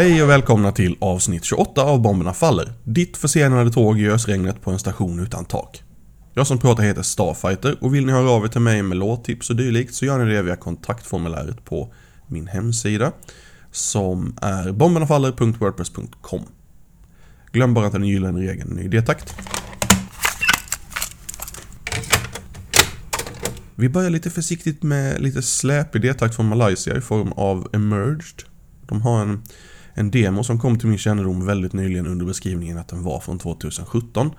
Hej och välkomna till avsnitt 28 av Bomberna Faller. Ditt försenade tåg i ösregnet på en station utan tak. Jag som pratar heter Starfighter och vill ni höra av er till mig med låttips och dylikt så gör ni det via kontaktformuläret på min hemsida som är bombernafaller.wordpress.com. Glöm bara att den gyllene regeln är i D-takt. Vi börjar lite försiktigt med lite släpig detakt från Malaysia i form av Emerged. De har en, en demo som kom till min kännedom väldigt nyligen under beskrivningen att den var från 2017.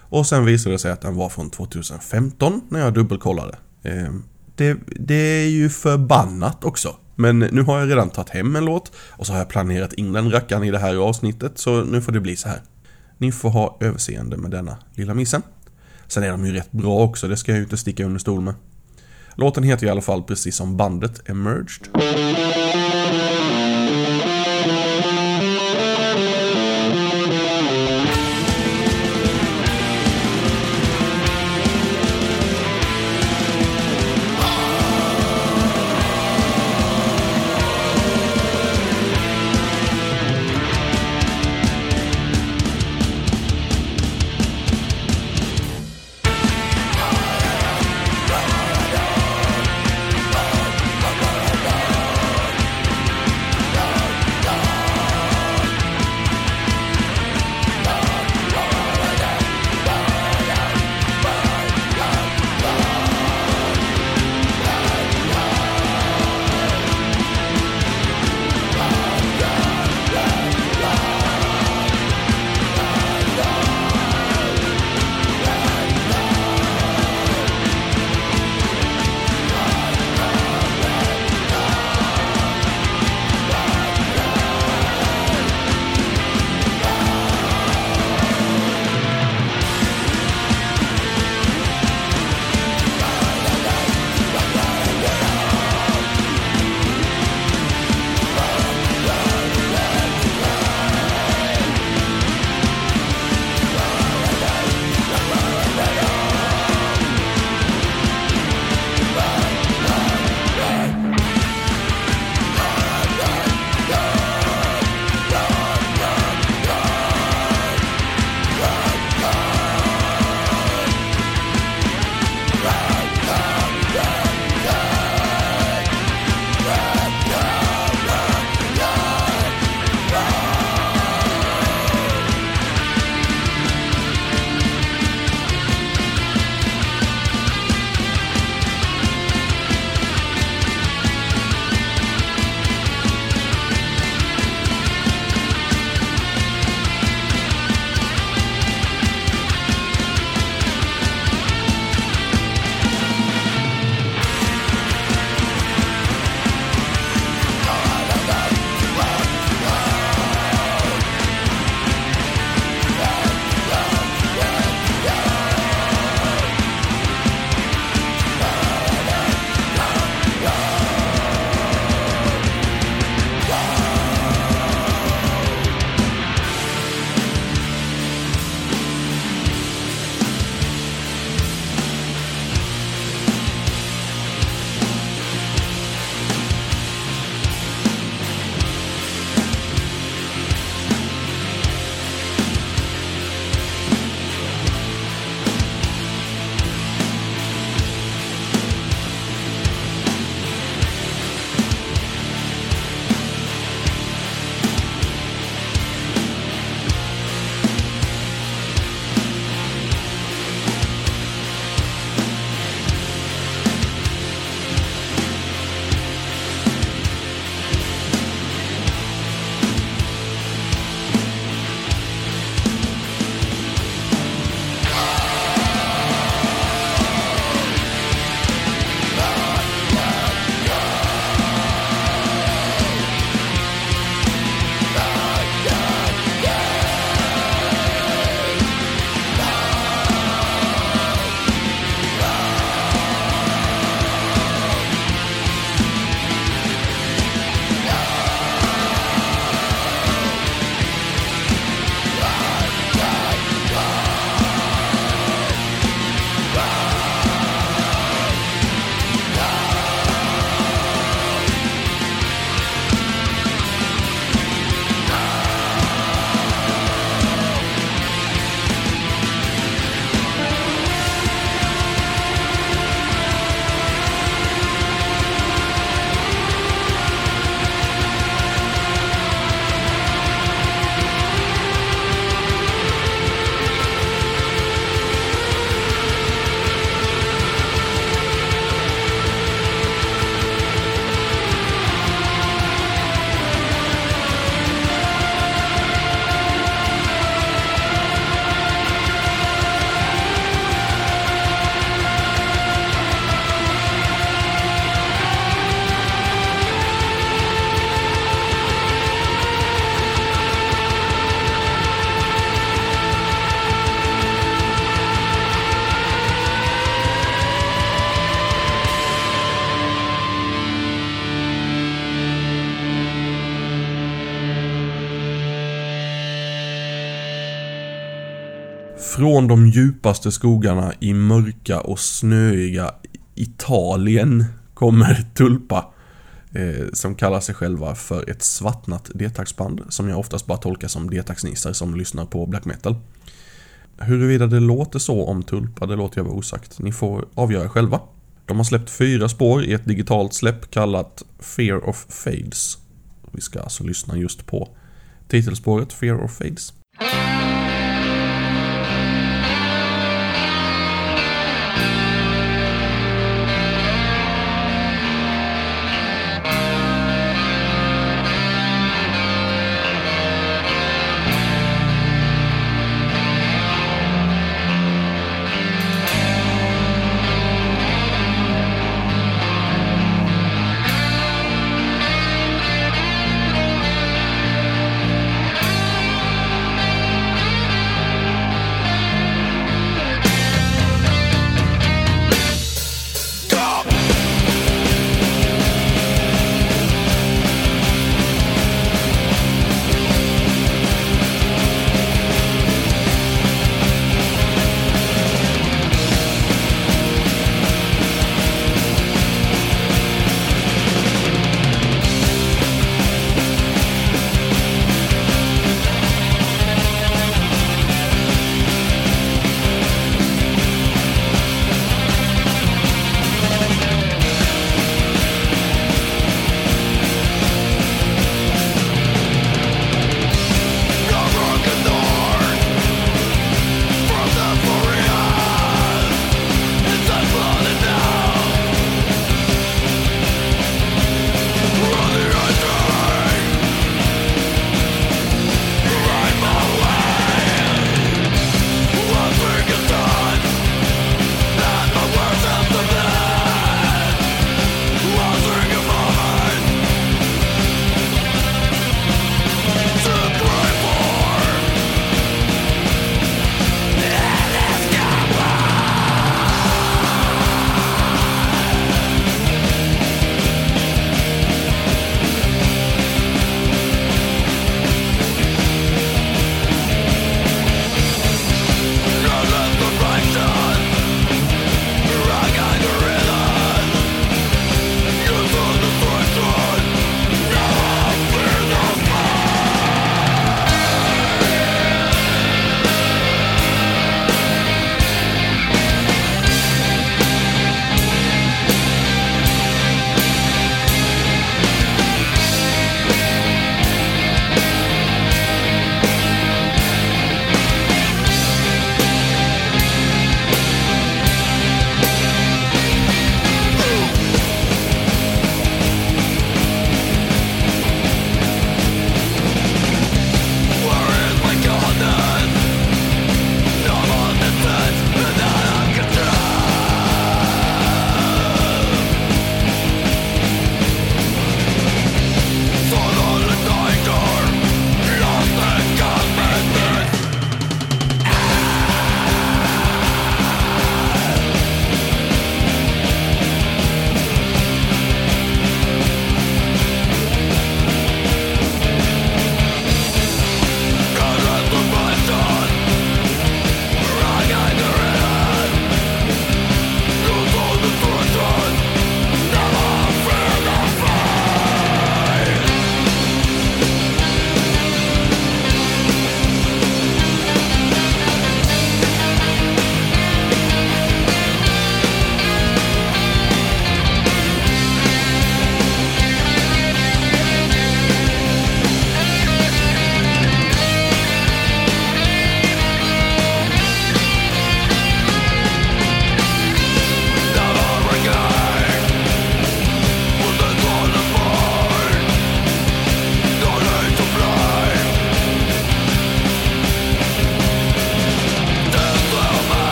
Och sen visade det sig att den var från 2015 när jag dubbelkollade. Ehm, det, det är ju förbannat också. Men nu har jag redan tagit hem en låt och så har jag planerat in den rackaren i det här avsnittet så nu får det bli så här. Ni får ha överseende med denna lilla missen. Sen är de ju rätt bra också, det ska jag ju inte sticka under stol med. Låten heter i alla fall precis som bandet Emerged. Från de djupaste skogarna i mörka och snöiga Italien kommer Tulpa. Eh, som kallar sig själva för ett svartnat detaxband. Som jag oftast bara tolkar som detaxnissar som lyssnar på black metal. Huruvida det låter så om Tulpa, det låter jag vara osagt. Ni får avgöra själva. De har släppt fyra spår i ett digitalt släpp kallat Fear of Fades. Vi ska alltså lyssna just på titelspåret Fear of Fades.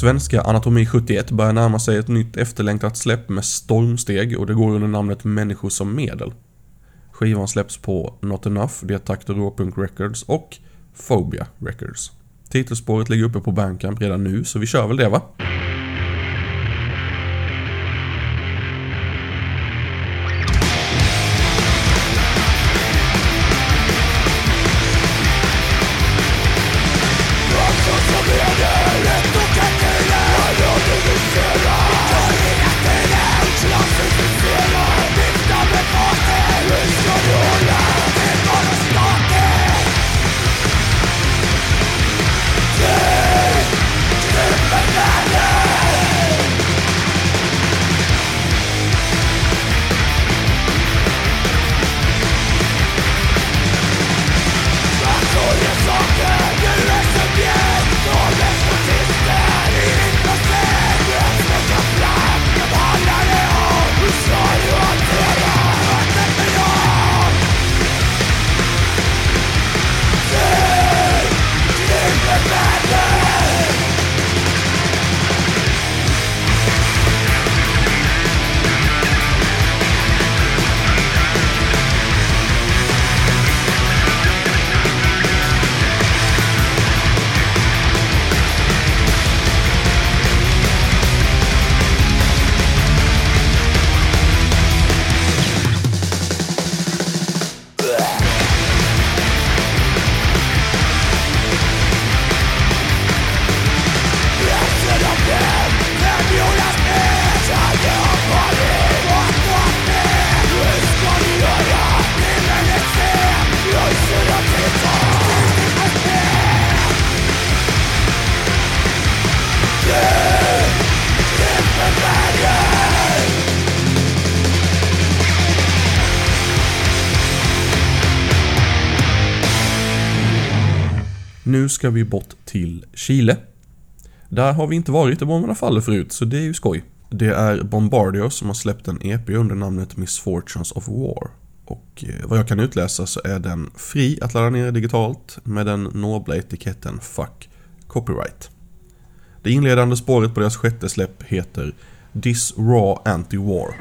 Svenska Anatomi 71 börjar närma sig ett nytt efterlängtat släpp med stormsteg och det går under namnet Människor som medel. Skivan släpps på Not Enough, D-takt och Råpunk Records och Phobia Records. Titelspåret ligger uppe på Bandcamp redan nu, så vi kör väl det va? Nu ska vi bort till Chile. Där har vi inte varit i Bomberna Faller förut, så det är ju skoj. Det är Bombardier som har släppt en EP under namnet Misfortunes of War. Och eh, vad jag kan utläsa så är den fri att ladda ner digitalt med den nobla etiketten Fuck Copyright. Det inledande spåret på deras sjätte släpp heter This Raw Anti-War.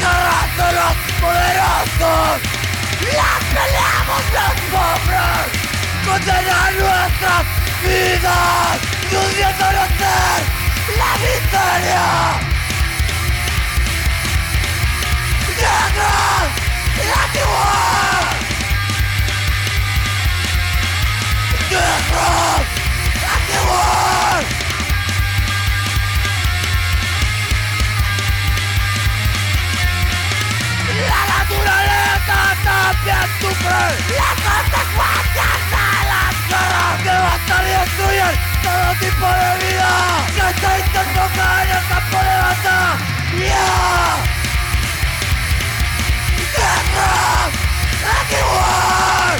todos los poderosos. las peleamos los pobres contra nuestras vidas, pudiendo conocer la miseria. Negros, antigua. Negros, antigua. sufren La consecuencia de las guerras Que van a destruir todo tipo de vida Que se intentó caer en campo de batalla Guerra igual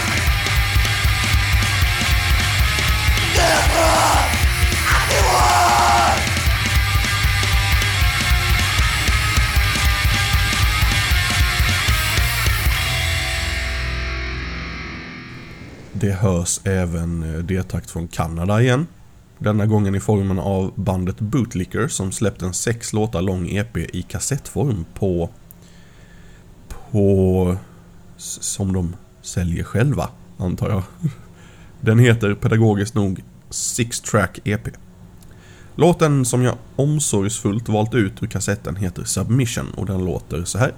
Guerra Det hörs även eh, D-takt från Kanada igen. Denna gången i formen av bandet Bootlicker som släppt en sex låtar lång EP i kassettform på... På... Som de säljer själva, antar jag. Den heter pedagogiskt nog Six Track EP. Låten som jag omsorgsfullt valt ut ur kassetten heter Submission och den låter så här.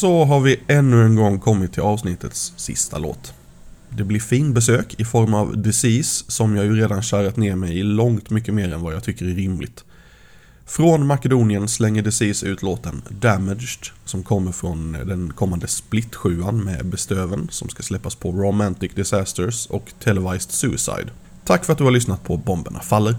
Så har vi ännu en gång kommit till avsnittets sista låt. Det blir fin besök i form av Disease som jag ju redan kärat ner mig i långt mycket mer än vad jag tycker är rimligt. Från Makedonien slänger Disease ut låten Damaged som kommer från den kommande split med Bestöven som ska släppas på Romantic Disasters och Televised Suicide. Tack för att du har lyssnat på Bomberna Faller.